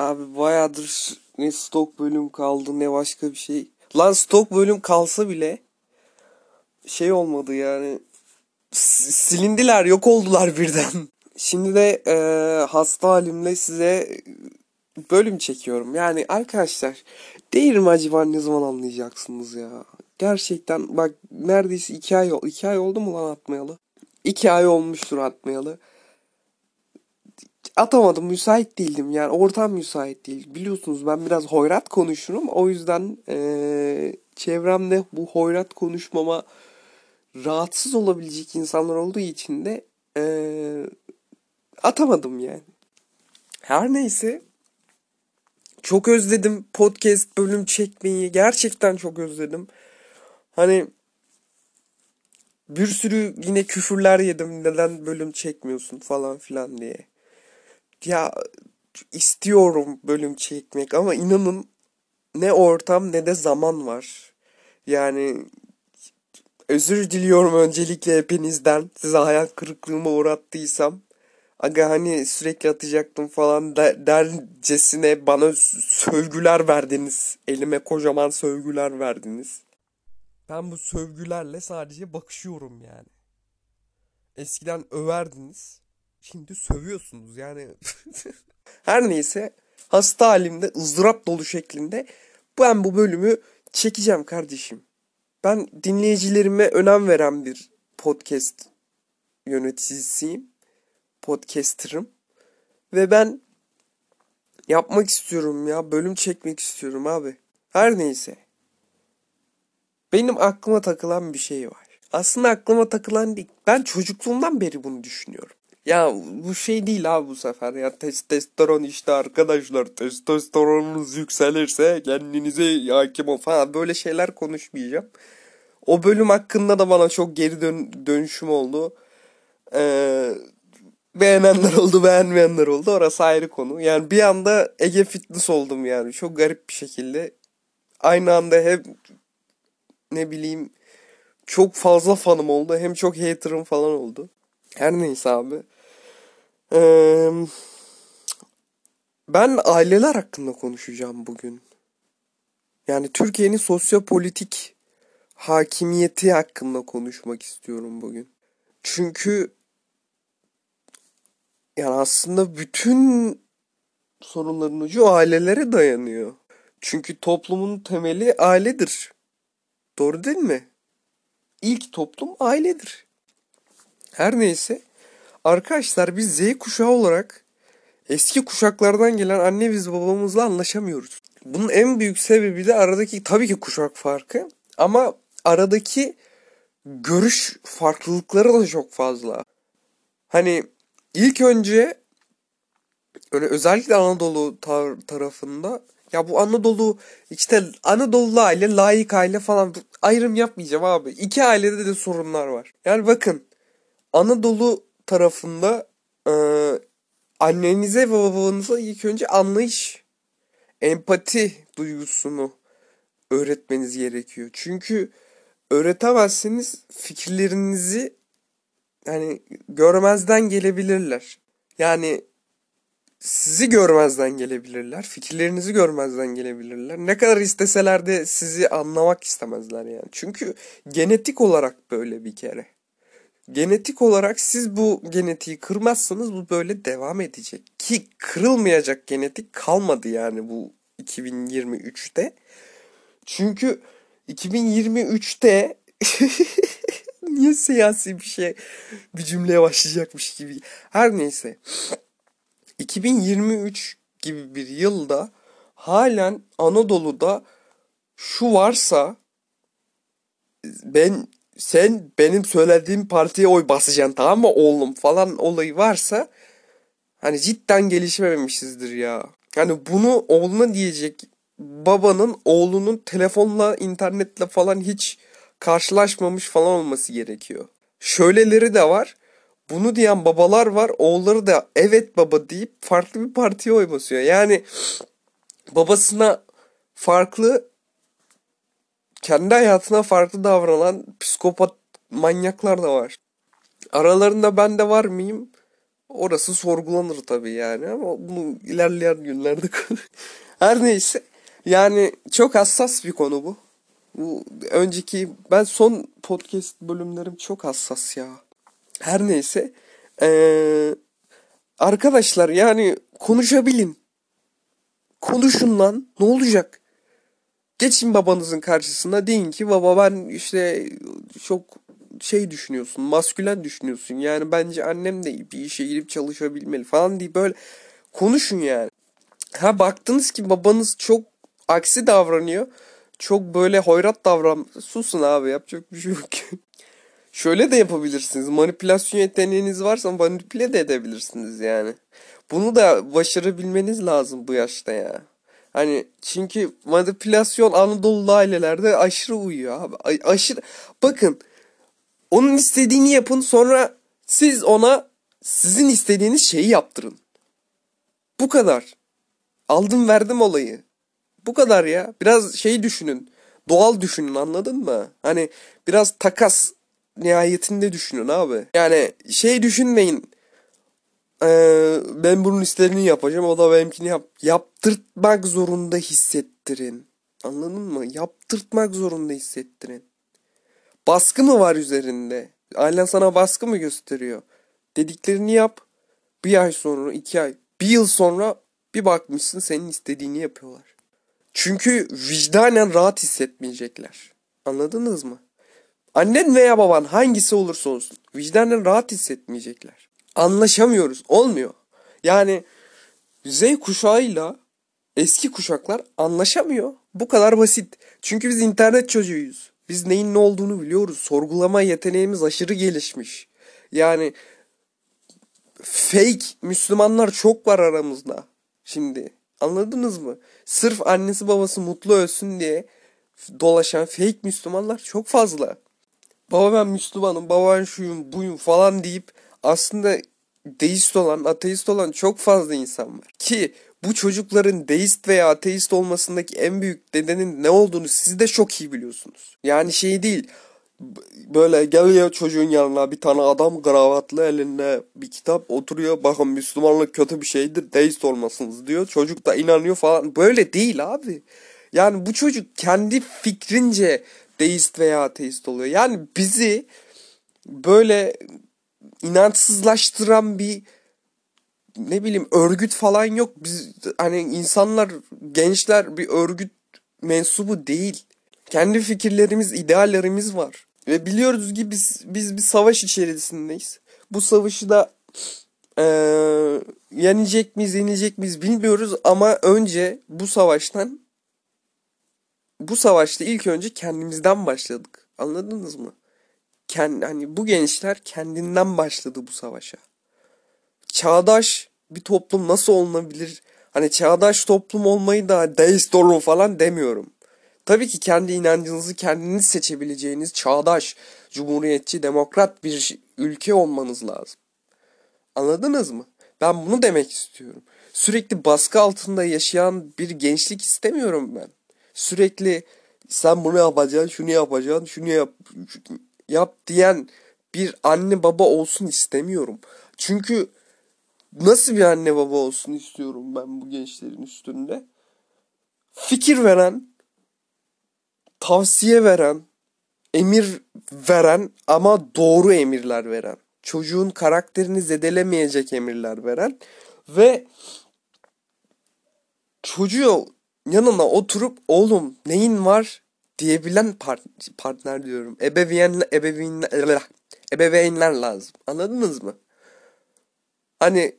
Abi bayağıdır ne stok bölüm kaldı ne başka bir şey. Lan stok bölüm kalsa bile şey olmadı yani. Silindiler yok oldular birden. Şimdi de e, hasta halimle size bölüm çekiyorum. Yani arkadaşlar değilim acaba ne zaman anlayacaksınız ya. Gerçekten bak neredeyse iki ay, iki ay oldu mu lan atmayalı? İki ay olmuştur atmayalı atamadım müsait değildim yani ortam müsait değil. Biliyorsunuz ben biraz hoyrat konuşurum o yüzden ee, çevremde bu hoyrat konuşmama rahatsız olabilecek insanlar olduğu için de ee, atamadım yani. Her neyse çok özledim podcast bölüm çekmeyi gerçekten çok özledim. Hani bir sürü yine küfürler yedim neden bölüm çekmiyorsun falan filan diye ya istiyorum bölüm çekmek ama inanın ne ortam ne de zaman var. Yani özür diliyorum öncelikle hepinizden. Size hayal kırıklığıma uğrattıysam. Aga hani sürekli atacaktım falan der, dercesine bana sövgüler verdiniz. Elime kocaman sövgüler verdiniz. Ben bu sövgülerle sadece bakışıyorum yani. Eskiden överdiniz. Şimdi sövüyorsunuz yani. Her neyse hasta halimde ızdırap dolu şeklinde ben bu bölümü çekeceğim kardeşim. Ben dinleyicilerime önem veren bir podcast yöneticisiyim. Podcaster'ım. Ve ben yapmak istiyorum ya. Bölüm çekmek istiyorum abi. Her neyse. Benim aklıma takılan bir şey var. Aslında aklıma takılan değil. Ben çocukluğumdan beri bunu düşünüyorum. Ya bu şey değil abi bu sefer ya testosteron işte arkadaşlar testosteronunuz yükselirse kendinize hakim ol falan böyle şeyler konuşmayacağım. O bölüm hakkında da bana çok geri dön dönüşüm oldu. Ee, beğenenler oldu beğenmeyenler oldu orası ayrı konu. Yani bir anda Ege Fitness oldum yani çok garip bir şekilde. Aynı anda hep ne bileyim çok fazla fanım oldu hem çok haterım falan oldu. Her neyse abi. Ee, ben aileler hakkında konuşacağım bugün. Yani Türkiye'nin sosyopolitik hakimiyeti hakkında konuşmak istiyorum bugün. Çünkü yani aslında bütün sorunların ucu ailelere dayanıyor. Çünkü toplumun temeli ailedir. Doğru değil mi? İlk toplum ailedir. Her neyse arkadaşlar biz Z kuşağı olarak eski kuşaklardan gelen anne biz babamızla anlaşamıyoruz. Bunun en büyük sebebi de aradaki tabii ki kuşak farkı ama aradaki görüş farklılıkları da çok fazla. Hani ilk önce öyle özellikle Anadolu tar- tarafında ya bu Anadolu işte Anadolu aile, layık aile falan ayrım yapmayacağım abi. İki ailede de sorunlar var. Yani bakın Anadolu tarafında e, annenize ve babanıza ilk önce anlayış, empati duygusunu öğretmeniz gerekiyor. Çünkü öğretemezseniz fikirlerinizi yani görmezden gelebilirler. Yani sizi görmezden gelebilirler. Fikirlerinizi görmezden gelebilirler. Ne kadar isteseler de sizi anlamak istemezler yani. Çünkü genetik olarak böyle bir kere genetik olarak siz bu genetiği kırmazsanız bu böyle devam edecek. Ki kırılmayacak genetik kalmadı yani bu 2023'te. Çünkü 2023'te niye siyasi bir şey bir cümleye başlayacakmış gibi. Her neyse. 2023 gibi bir yılda halen Anadolu'da şu varsa ben sen benim söylediğim partiye oy basacaksın tamam mı oğlum falan olayı varsa hani cidden gelişmemişizdir ya. Hani bunu oğluna diyecek babanın oğlunun telefonla internetle falan hiç karşılaşmamış falan olması gerekiyor. Şöyleleri de var. Bunu diyen babalar var. Oğulları da evet baba deyip farklı bir partiye oy basıyor. Yani babasına farklı kendi hayatına farklı davranan psikopat manyaklar da var. Aralarında ben de var mıyım? Orası sorgulanır tabii yani ama bunu ilerleyen günlerde her neyse yani çok hassas bir konu bu. Bu önceki ben son podcast bölümlerim çok hassas ya. Her neyse ee, arkadaşlar yani konuşabilin. Konuşun lan ne olacak? Geçin babanızın karşısına deyin ki baba ben işte çok şey düşünüyorsun, maskülen düşünüyorsun. Yani bence annem de bir işe girip çalışabilmeli falan diye böyle konuşun yani. Ha baktınız ki babanız çok aksi davranıyor. Çok böyle hoyrat davran. Susun abi yapacak bir şey yok. Şöyle de yapabilirsiniz. Manipülasyon yeteneğiniz varsa manipüle de edebilirsiniz yani. Bunu da başarabilmeniz lazım bu yaşta ya. Hani çünkü manipülasyon Anadolu ailelerde aşırı uyuyor abi. A- aşırı bakın onun istediğini yapın sonra siz ona sizin istediğiniz şeyi yaptırın. Bu kadar. Aldım verdim olayı. Bu kadar ya. Biraz şey düşünün. Doğal düşünün anladın mı? Hani biraz takas nihayetinde düşünün abi. Yani şey düşünmeyin. Ee, ben bunun istediğini yapacağım o da benimkini yap. Yaptırtmak zorunda hissettirin. Anladın mı? Yaptırtmak zorunda hissettirin. Baskı mı var üzerinde? Ailen sana baskı mı gösteriyor? Dediklerini yap. Bir ay sonra, iki ay, bir yıl sonra bir bakmışsın senin istediğini yapıyorlar. Çünkü vicdanen rahat hissetmeyecekler. Anladınız mı? Annen veya baban hangisi olursa olsun vicdanen rahat hissetmeyecekler. Anlaşamıyoruz. Olmuyor. Yani Z kuşağıyla eski kuşaklar anlaşamıyor. Bu kadar basit. Çünkü biz internet çocuğuyuz. Biz neyin ne olduğunu biliyoruz. Sorgulama yeteneğimiz aşırı gelişmiş. Yani fake Müslümanlar çok var aramızda. Şimdi anladınız mı? Sırf annesi babası mutlu ölsün diye dolaşan fake Müslümanlar çok fazla. Baba ben Müslümanım, baba ben şuyum, buyum falan deyip aslında deist olan, ateist olan çok fazla insan var. Ki bu çocukların deist veya ateist olmasındaki en büyük nedenin ne olduğunu siz de çok iyi biliyorsunuz. Yani şey değil böyle geliyor çocuğun yanına bir tane adam kravatlı elinde bir kitap oturuyor bakın Müslümanlık kötü bir şeydir deist olmasınız diyor. Çocuk da inanıyor falan böyle değil abi. Yani bu çocuk kendi fikrince deist veya ateist oluyor. Yani bizi böyle inançsızlaştıran bir ne bileyim örgüt falan yok. Biz hani insanlar, gençler bir örgüt mensubu değil. Kendi fikirlerimiz, ideallerimiz var. Ve biliyoruz ki biz biz bir savaş içerisindeyiz. Bu savaşı da ee, yenecek miyiz, yenilecek miyiz bilmiyoruz ama önce bu savaştan bu savaşta ilk önce kendimizden başladık. Anladınız mı? Kend, hani bu gençler kendinden başladı bu savaşa. Çağdaş bir toplum nasıl olunabilir? Hani çağdaş toplum olmayı da deist olun falan demiyorum. Tabii ki kendi inancınızı kendiniz seçebileceğiniz çağdaş, cumhuriyetçi, demokrat bir ülke olmanız lazım. Anladınız mı? Ben bunu demek istiyorum. Sürekli baskı altında yaşayan bir gençlik istemiyorum ben. Sürekli sen bunu yapacaksın, şunu yapacaksın, şunu yap, yap diyen bir anne baba olsun istemiyorum. Çünkü nasıl bir anne baba olsun istiyorum ben bu gençlerin üstünde? Fikir veren, tavsiye veren, emir veren ama doğru emirler veren. Çocuğun karakterini zedelemeyecek emirler veren ve çocuğu yanına oturup oğlum neyin var diyebilen part, partner diyorum. Ebeveyn, ebeveynler, ebeveynler lazım. Anladınız mı? Hani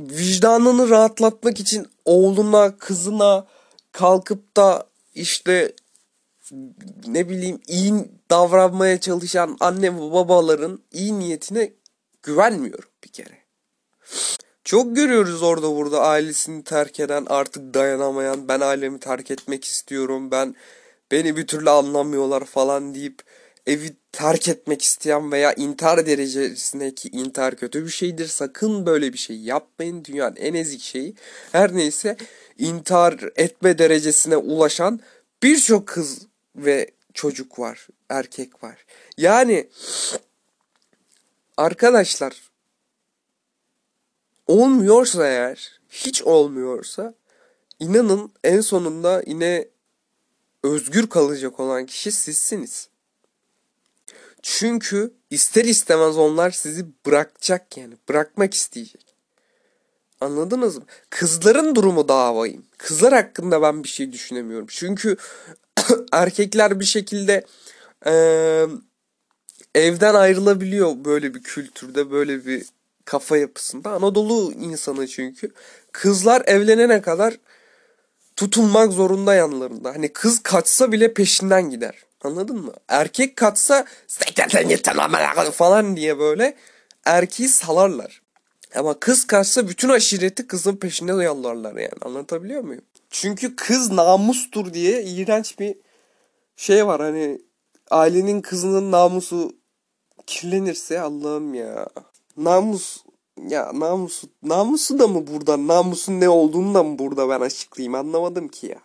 vicdanını rahatlatmak için oğluna, kızına kalkıp da işte ne bileyim iyi davranmaya çalışan anne babaların iyi niyetine güvenmiyorum bir kere. Çok görüyoruz orada burada ailesini terk eden artık dayanamayan ben ailemi terk etmek istiyorum ben beni bir türlü anlamıyorlar falan deyip evi terk etmek isteyen veya intihar derecesindeki intihar kötü bir şeydir. Sakın böyle bir şey yapmayın. Dünyanın en ezik şeyi. Her neyse intihar etme derecesine ulaşan birçok kız ve çocuk var. Erkek var. Yani arkadaşlar olmuyorsa eğer hiç olmuyorsa inanın en sonunda yine özgür kalacak olan kişi sizsiniz. Çünkü ister istemez onlar sizi bırakacak yani. Bırakmak isteyecek. Anladınız mı? Kızların durumu daha vahim. Kızlar hakkında ben bir şey düşünemiyorum. Çünkü erkekler bir şekilde e, evden ayrılabiliyor böyle bir kültürde, böyle bir kafa yapısında. Anadolu insanı çünkü. Kızlar evlenene kadar tutulmak zorunda yanlarında. Hani kız kaçsa bile peşinden gider. Anladın mı? Erkek kaçsa falan diye böyle erkeği salarlar. Ama kız kaçsa bütün aşireti kızın peşinde yollarlar yani. Anlatabiliyor muyum? Çünkü kız namustur diye iğrenç bir şey var. Hani ailenin kızının namusu kirlenirse Allah'ım ya. Namus ya namusu namusu da mı burada? Namusun ne olduğunu da mı burada ben açıklayayım anlamadım ki ya.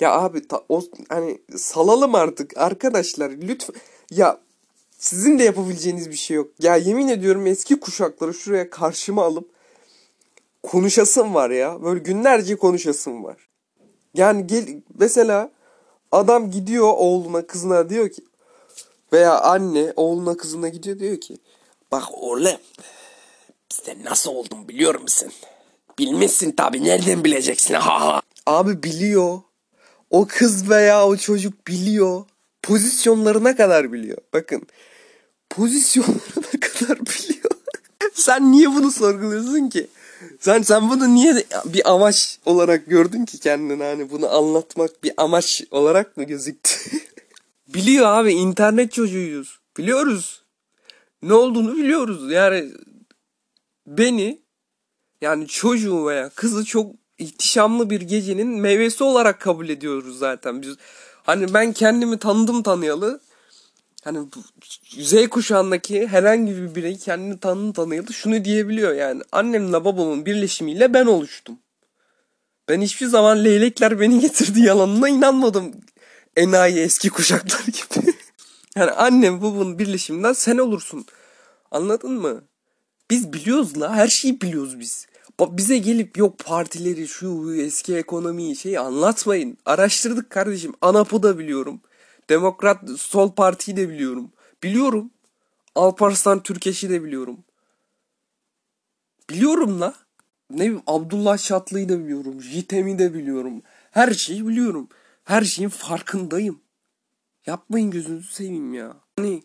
Ya abi ta, o hani salalım artık arkadaşlar lütfen. Ya sizin de yapabileceğiniz bir şey yok. Ya yemin ediyorum eski kuşakları şuraya karşıma alıp konuşasım var ya. Böyle günlerce konuşasım var. Yani gel mesela adam gidiyor oğluna kızına diyor ki veya anne oğluna kızına gidiyor diyor ki bak oğlum sen nasıl oldun biliyor musun? Bilmişsin tabi nereden bileceksin ha ha. Abi biliyor. O kız veya o çocuk biliyor. Pozisyonlarına kadar biliyor. Bakın pozisyonlarına kadar biliyor. sen niye bunu sorguluyorsun ki? Sen sen bunu niye bir amaç olarak gördün ki kendine hani bunu anlatmak bir amaç olarak mı gözüktü? Biliyor abi internet çocuğuyuz. Biliyoruz. Ne olduğunu biliyoruz. Yani beni yani çocuğu veya kızı çok ihtişamlı bir gecenin meyvesi olarak kabul ediyoruz zaten biz. Hani ben kendimi tanıdım tanıyalı. Hani Z kuşağındaki herhangi bir birey kendini tanıdım tanıyalı şunu diyebiliyor yani. Annemle babamın birleşimiyle ben oluştum. Ben hiçbir zaman leylekler beni getirdi yalanına inanmadım. Enayi eski kuşaklar gibi. yani annem babamın birleşiminden sen olursun. Anladın mı? Biz biliyoruz la her şeyi biliyoruz biz. Bize gelip yok partileri şu eski ekonomiyi şey anlatmayın. Araştırdık kardeşim. ANAP'ı da biliyorum. Demokrat Sol Parti'yi de biliyorum. Biliyorum. Alparslan Türkeş'i de biliyorum. Biliyorum la. Ne Abdullah Şatlı'yı da biliyorum. Jitem'i de biliyorum. Her şeyi biliyorum. Her şeyin farkındayım. Yapmayın gözünüzü seveyim ya. Hani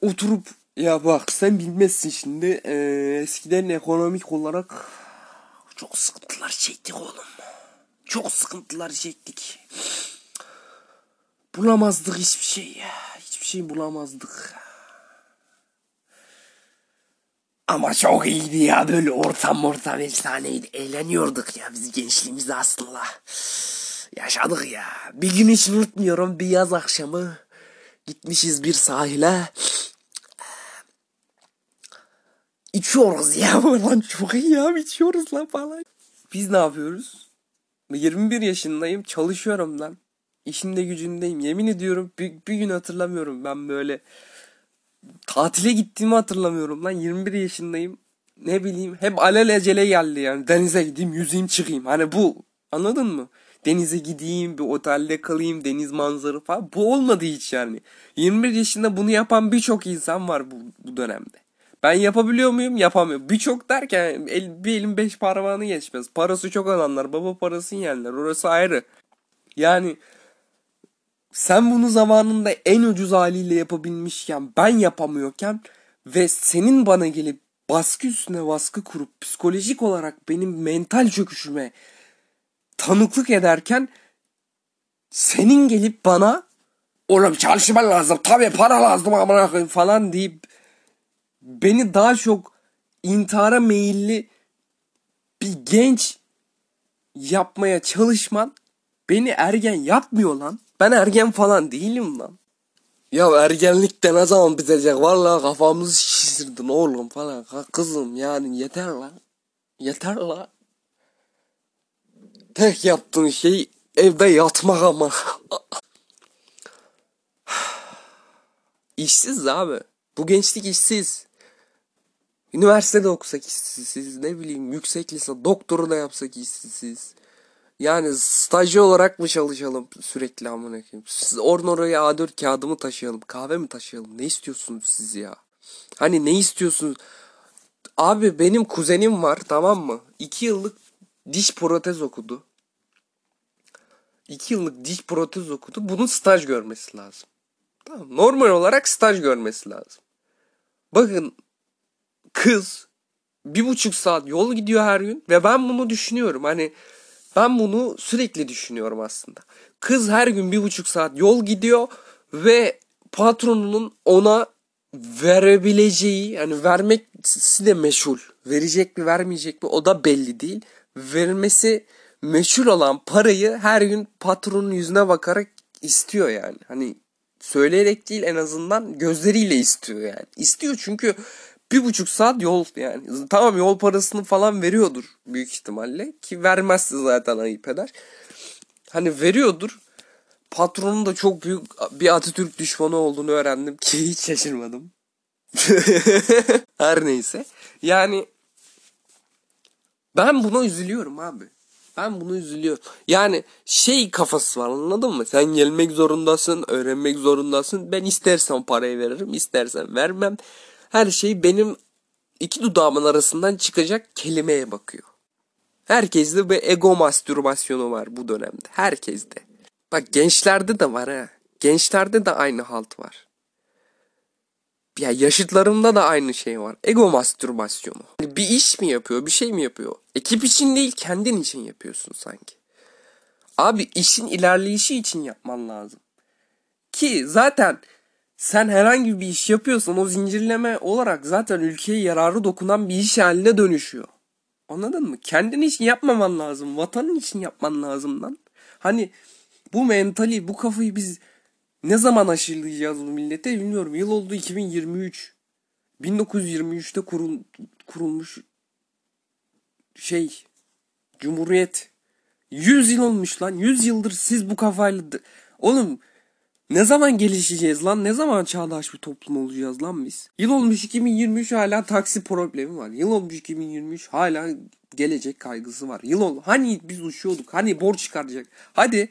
oturup ya bak sen bilmezsin şimdi ee, eskiden ekonomik olarak çok sıkıntılar çektik oğlum. Çok sıkıntılar çektik. Bulamazdık hiçbir şey. Hiçbir şey bulamazdık. Ama çok iyiydi ya böyle ortam ortam efsaneydi. Eğleniyorduk ya biz gençliğimizde aslında. Yaşadık ya. Bir gün hiç unutmuyorum bir yaz akşamı gitmişiz bir sahile. İçiyoruz ya lan çok iyi ya içiyoruz lan falan. Biz ne yapıyoruz? 21 yaşındayım çalışıyorum lan. İşimde gücündeyim. Yemin ediyorum bir, bir gün hatırlamıyorum ben böyle tatile gittiğimi hatırlamıyorum lan. 21 yaşındayım. Ne bileyim hep alelacele geldi yani. Denize gideyim yüzeyim çıkayım. Hani bu anladın mı? Denize gideyim bir otelde kalayım deniz manzarı falan. Bu olmadı hiç yani. 21 yaşında bunu yapan birçok insan var bu, bu dönemde. Ben yapabiliyor muyum? Yapamıyorum. Birçok derken el, bir elin beş parmağını geçmez. Parası çok olanlar baba parasını yerler. Orası ayrı. Yani sen bunu zamanında en ucuz haliyle yapabilmişken ben yapamıyorken ve senin bana gelip baskı üstüne baskı kurup psikolojik olarak benim mental çöküşüme tanıklık ederken senin gelip bana oğlum çalışman lazım tabii para lazım amına falan deyip beni daha çok intihara meyilli bir genç yapmaya çalışman beni ergen yapmıyor lan. Ben ergen falan değilim lan. Ya ergenlik de ne zaman bitecek? Vallahi kafamızı şişirdin oğlum falan. Kızım yani yeter lan. Yeter lan. Tek yaptığın şey evde yatmak ama. İşsiz abi. Bu gençlik işsiz. Üniversitede okusak işsiz, ne bileyim yüksek lisans, doktoru da yapsak işsiz. Yani stajyer olarak mı çalışalım sürekli amına koyayım? Siz oradan oraya A4 kağıdı mı taşıyalım? Kahve mi taşıyalım? Ne istiyorsunuz siz ya? Hani ne istiyorsunuz? Abi benim kuzenim var tamam mı? İki yıllık diş protez okudu. İki yıllık diş protez okudu. Bunun staj görmesi lazım. Tamam. Normal olarak staj görmesi lazım. Bakın kız bir buçuk saat yol gidiyor her gün ve ben bunu düşünüyorum. Hani ben bunu sürekli düşünüyorum aslında. Kız her gün bir buçuk saat yol gidiyor ve patronunun ona verebileceği yani vermesi de meşhur. Verecek mi vermeyecek mi o da belli değil. Vermesi meşhur olan parayı her gün patronun yüzüne bakarak istiyor yani. Hani söyleyerek değil en azından gözleriyle istiyor yani. İstiyor çünkü bir buçuk saat yol yani. Tamam yol parasını falan veriyordur büyük ihtimalle. Ki vermezse zaten ayıp eder. Hani veriyordur. Patronun da çok büyük bir Atatürk düşmanı olduğunu öğrendim ki hiç şaşırmadım. Her neyse. Yani ben buna üzülüyorum abi. Ben bunu üzülüyorum. Yani şey kafası var anladın mı? Sen gelmek zorundasın, öğrenmek zorundasın. Ben istersen parayı veririm, istersen vermem. Her şey benim iki dudağımın arasından çıkacak kelimeye bakıyor. Herkeste bir ego mastürbasyonu var bu dönemde. Herkeste. Bak gençlerde de var ha. Gençlerde de aynı halt var. Ya yaşıtlarımda da aynı şey var. Ego mastürbasyonu. Hani bir iş mi yapıyor, bir şey mi yapıyor? Ekip için değil, kendin için yapıyorsun sanki. Abi işin ilerleyişi için yapman lazım. Ki zaten sen herhangi bir iş yapıyorsan o zincirleme olarak zaten ülkeye yararı dokunan bir iş haline dönüşüyor. Anladın mı? Kendin için yapmaman lazım. Vatanın için yapman lazım lan. Hani bu mentali, bu kafayı biz ne zaman aşılayacağız bu millete bilmiyorum. Yıl oldu 2023. 1923'te kurul, kurulmuş şey Cumhuriyet. 100 yıl olmuş lan. 100 yıldır siz bu kafayla... Oğlum ne zaman gelişeceğiz lan? Ne zaman çağdaş bir toplum olacağız lan biz? Yıl olmuş 2023 hala taksi problemi var. Yıl olmuş 2023 hala gelecek kaygısı var. Yıl ol hani biz uçuyorduk. Hani borç çıkaracak. Hadi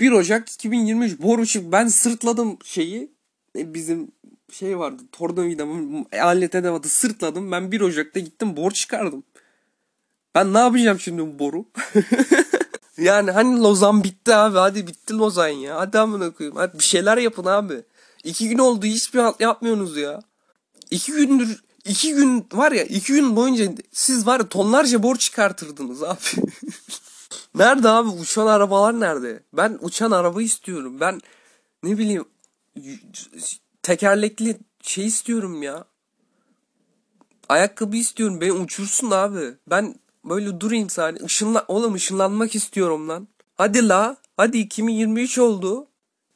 1 Ocak 2023 boru ben sırtladım şeyi. E, bizim şey vardı tornavidamı alet edevatı sırtladım. Ben 1 Ocak'ta gittim borç çıkardım. Ben ne yapacağım şimdi bu boru? yani hani Lozan bitti abi. Hadi bitti Lozan ya. Hadi amına koyayım. Hadi bir şeyler yapın abi. İki gün oldu hiçbir halt yapmıyorsunuz ya. İki gündür iki gün var ya iki gün boyunca siz var ya tonlarca borç çıkartırdınız abi. nerede abi uçan arabalar nerede? Ben uçan araba istiyorum. Ben ne bileyim tekerlekli şey istiyorum ya. Ayakkabı istiyorum. Beni uçursun abi. Ben böyle durayım saniye. Işınla oğlum ışınlanmak istiyorum lan. Hadi la. Hadi 2023 oldu.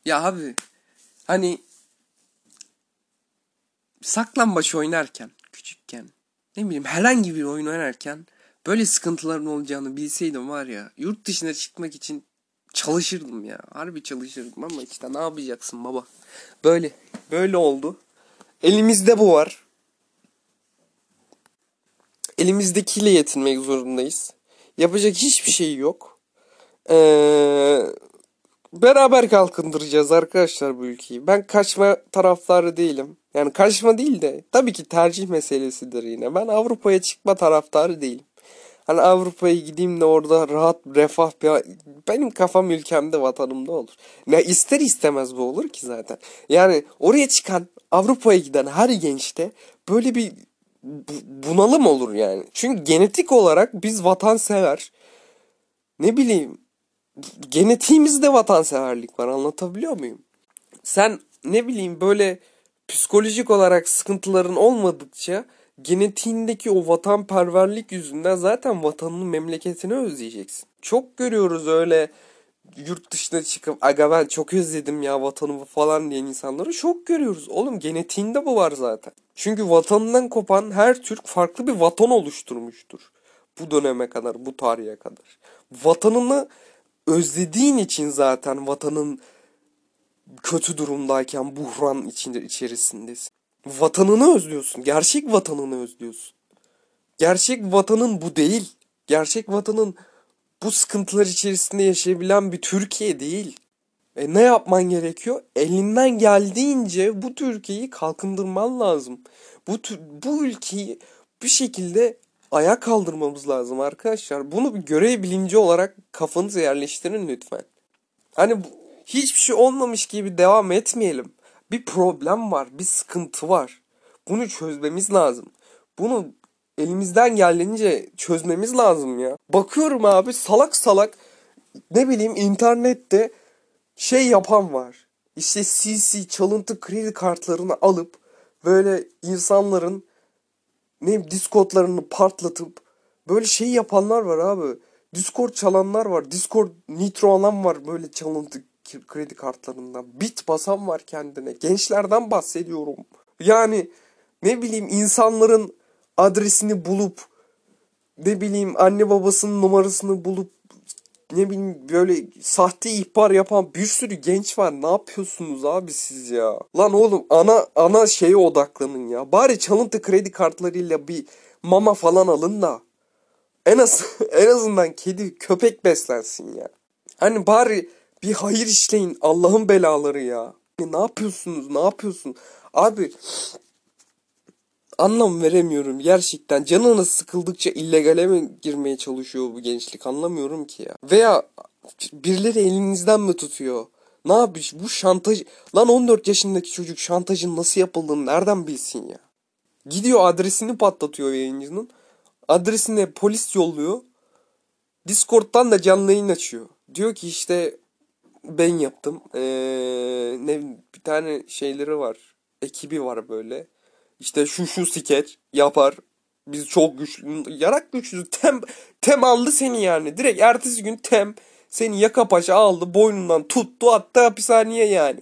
Ya abi hani saklambaç oynarken küçükken ne bileyim herhangi bir oyun oynarken böyle sıkıntıların olacağını bilseydim var ya yurt dışına çıkmak için çalışırdım ya. Harbi çalışırdım ama işte ne yapacaksın baba. Böyle böyle oldu. Elimizde bu var. Elimizdekiyle yetinmek zorundayız. Yapacak hiçbir şey yok. Ee, beraber kalkındıracağız arkadaşlar bu ülkeyi. Ben kaçma taraftarı değilim. Yani kaçma değil de tabii ki tercih meselesidir yine. Ben Avrupa'ya çıkma taraftarı değilim. Hani Avrupa'ya gideyim de orada rahat, refah bir... Benim kafam ülkemde, vatanımda olur. Ne ister istemez bu olur ki zaten. Yani oraya çıkan, Avrupa'ya giden her gençte böyle bir bunalım olur yani. Çünkü genetik olarak biz vatansever, ne bileyim, genetiğimizde vatanseverlik var anlatabiliyor muyum? Sen ne bileyim böyle psikolojik olarak sıkıntıların olmadıkça genetiğindeki o vatanperverlik yüzünden zaten vatanını memleketini özleyeceksin. Çok görüyoruz öyle yurt dışına çıkıp aga ben çok özledim ya vatanımı falan diyen insanları çok görüyoruz. Oğlum genetiğinde bu var zaten. Çünkü vatanından kopan her Türk farklı bir vatan oluşturmuştur. Bu döneme kadar, bu tarihe kadar. Vatanını özlediğin için zaten vatanın kötü durumdayken buhran içinde içerisindesin. Vatanını özlüyorsun. Gerçek vatanını özlüyorsun. Gerçek vatanın bu değil. Gerçek vatanın bu sıkıntılar içerisinde yaşayabilen bir Türkiye değil. E ne yapman gerekiyor? Elinden geldiğince bu Türkiye'yi kalkındırman lazım. Bu bu ülkeyi bir şekilde ayağa kaldırmamız lazım arkadaşlar. Bunu bir görev bilinci olarak kafanıza yerleştirin lütfen. Hani bu, hiçbir şey olmamış gibi devam etmeyelim. Bir problem var, bir sıkıntı var. Bunu çözmemiz lazım. Bunu elimizden geldiğince çözmemiz lazım ya. Bakıyorum abi salak salak ne bileyim internette şey yapan var. İşte CC çalıntı kredi kartlarını alıp böyle insanların ne Discord'larını patlatıp böyle şey yapanlar var abi. Discord çalanlar var. Discord nitro alan var böyle çalıntı kredi kartlarından. Bit basan var kendine. Gençlerden bahsediyorum. Yani ne bileyim insanların adresini bulup ne bileyim anne babasının numarasını bulup ne bileyim böyle sahte ihbar yapan bir sürü genç var. Ne yapıyorsunuz abi siz ya? Lan oğlum ana ana şeye odaklanın ya. Bari çalıntı kredi kartlarıyla bir mama falan alın da en az en azından kedi köpek beslensin ya. Hani bari bir hayır işleyin Allah'ın belaları ya. Ne yapıyorsunuz? Ne yapıyorsun? Abi anlam veremiyorum gerçekten. Canınız sıkıldıkça illegale mi girmeye çalışıyor bu gençlik anlamıyorum ki ya. Veya birileri elinizden mi tutuyor? Ne yapmış bu şantaj? Lan 14 yaşındaki çocuk şantajın nasıl yapıldığını nereden bilsin ya? Gidiyor adresini patlatıyor yayıncının. Adresine polis yolluyor. Discord'dan da canlı yayın açıyor. Diyor ki işte ben yaptım. Ee, ne bir tane şeyleri var. Ekibi var böyle. İşte şu şu skeç yapar. Biz çok güçlü, yarak güçlü. Tem, tem aldı seni yani. Direkt ertesi gün tem seni yaka paşa aldı. Boynundan tuttu attı hapishaneye yani.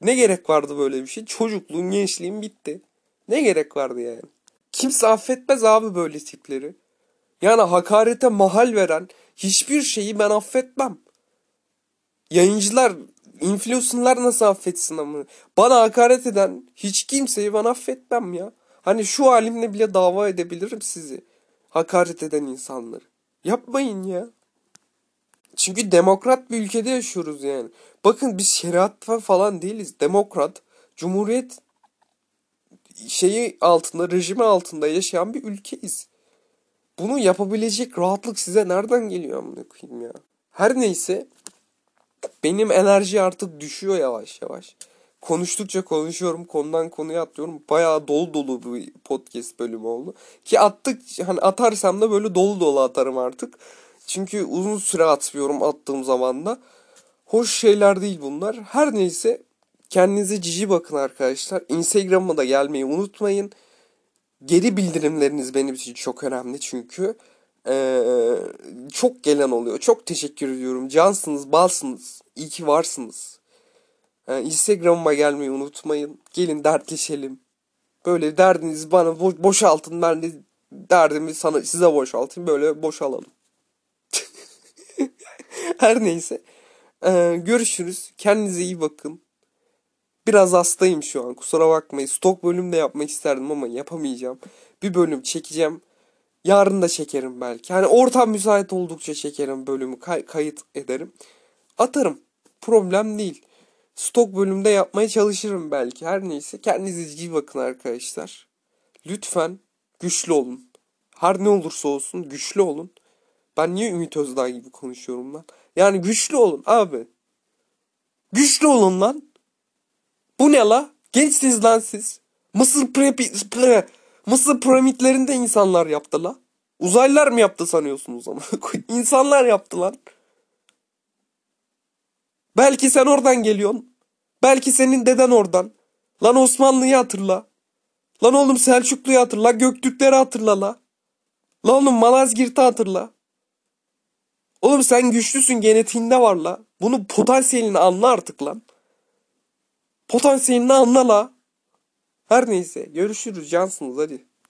Ne gerek vardı böyle bir şey? Çocukluğun, gençliğin bitti. Ne gerek vardı yani? Kimse affetmez abi böyle tipleri. Yani hakarete mahal veren hiçbir şeyi ben affetmem. Yayıncılar, influencerlar nasıl affetsin ama? Bana hakaret eden hiç kimseyi ben affetmem ya. Hani şu halimle bile dava edebilirim sizi. Hakaret eden insanları. Yapmayın ya. Çünkü demokrat bir ülkede yaşıyoruz yani. Bakın biz şeriat falan değiliz. Demokrat, cumhuriyet şeyi altında, rejimi altında yaşayan bir ülkeyiz. Bunu yapabilecek rahatlık size nereden geliyor amına koyayım ya? Her neyse benim enerji artık düşüyor yavaş yavaş. Konuştukça konuşuyorum, konudan konuya atlıyorum. Bayağı dolu dolu bir podcast bölümü oldu. Ki attık hani atarsam da böyle dolu dolu atarım artık. Çünkü uzun süre atmıyorum attığım zaman da. Hoş şeyler değil bunlar. Her neyse kendinize cici bakın arkadaşlar. Instagram'a da gelmeyi unutmayın. Geri bildirimleriniz benim için çok önemli çünkü. Ee, çok gelen oluyor. Çok teşekkür ediyorum. Cansınız, balsınız. İyi ki varsınız. Ee, Instagram'ıma gelmeyi unutmayın. Gelin dertleşelim. Böyle derdinizi bana bo- boşaltın. Ben de derdimi sana size boşaltayım. Böyle boşalalım. Her neyse. Ee, görüşürüz. Kendinize iyi bakın. Biraz hastayım şu an. Kusura bakmayın. Stok bölüm de yapmak isterdim ama yapamayacağım. Bir bölüm çekeceğim. Yarın da çekerim belki. Hani ortam müsait oldukça çekerim bölümü. Kay- kayıt ederim. Atarım. Problem değil. Stok bölümde yapmaya çalışırım belki. Her neyse. Kendinize iyi bakın arkadaşlar. Lütfen güçlü olun. Her ne olursa olsun güçlü olun. Ben niye Ümit Özdağ gibi konuşuyorum lan? Yani güçlü olun abi. Güçlü olun lan. Bu ne la? Gençsiniz lan siz. Mısır prepi, pre, Mısır piramitlerinde insanlar yaptı la. Uzaylılar mı yaptı sanıyorsunuz ama? İnsanlar yaptı lan. Belki sen oradan geliyorsun. Belki senin deden oradan. Lan Osmanlı'yı hatırla. Lan oğlum Selçuklu'yu hatırla. Göktürkleri hatırla la. Lan oğlum Malazgirt'i hatırla. Oğlum sen güçlüsün genetiğinde var la. Bunu potansiyelini anla artık lan. Potansiyelini anla la. Her neyse görüşürüz cansınız hadi.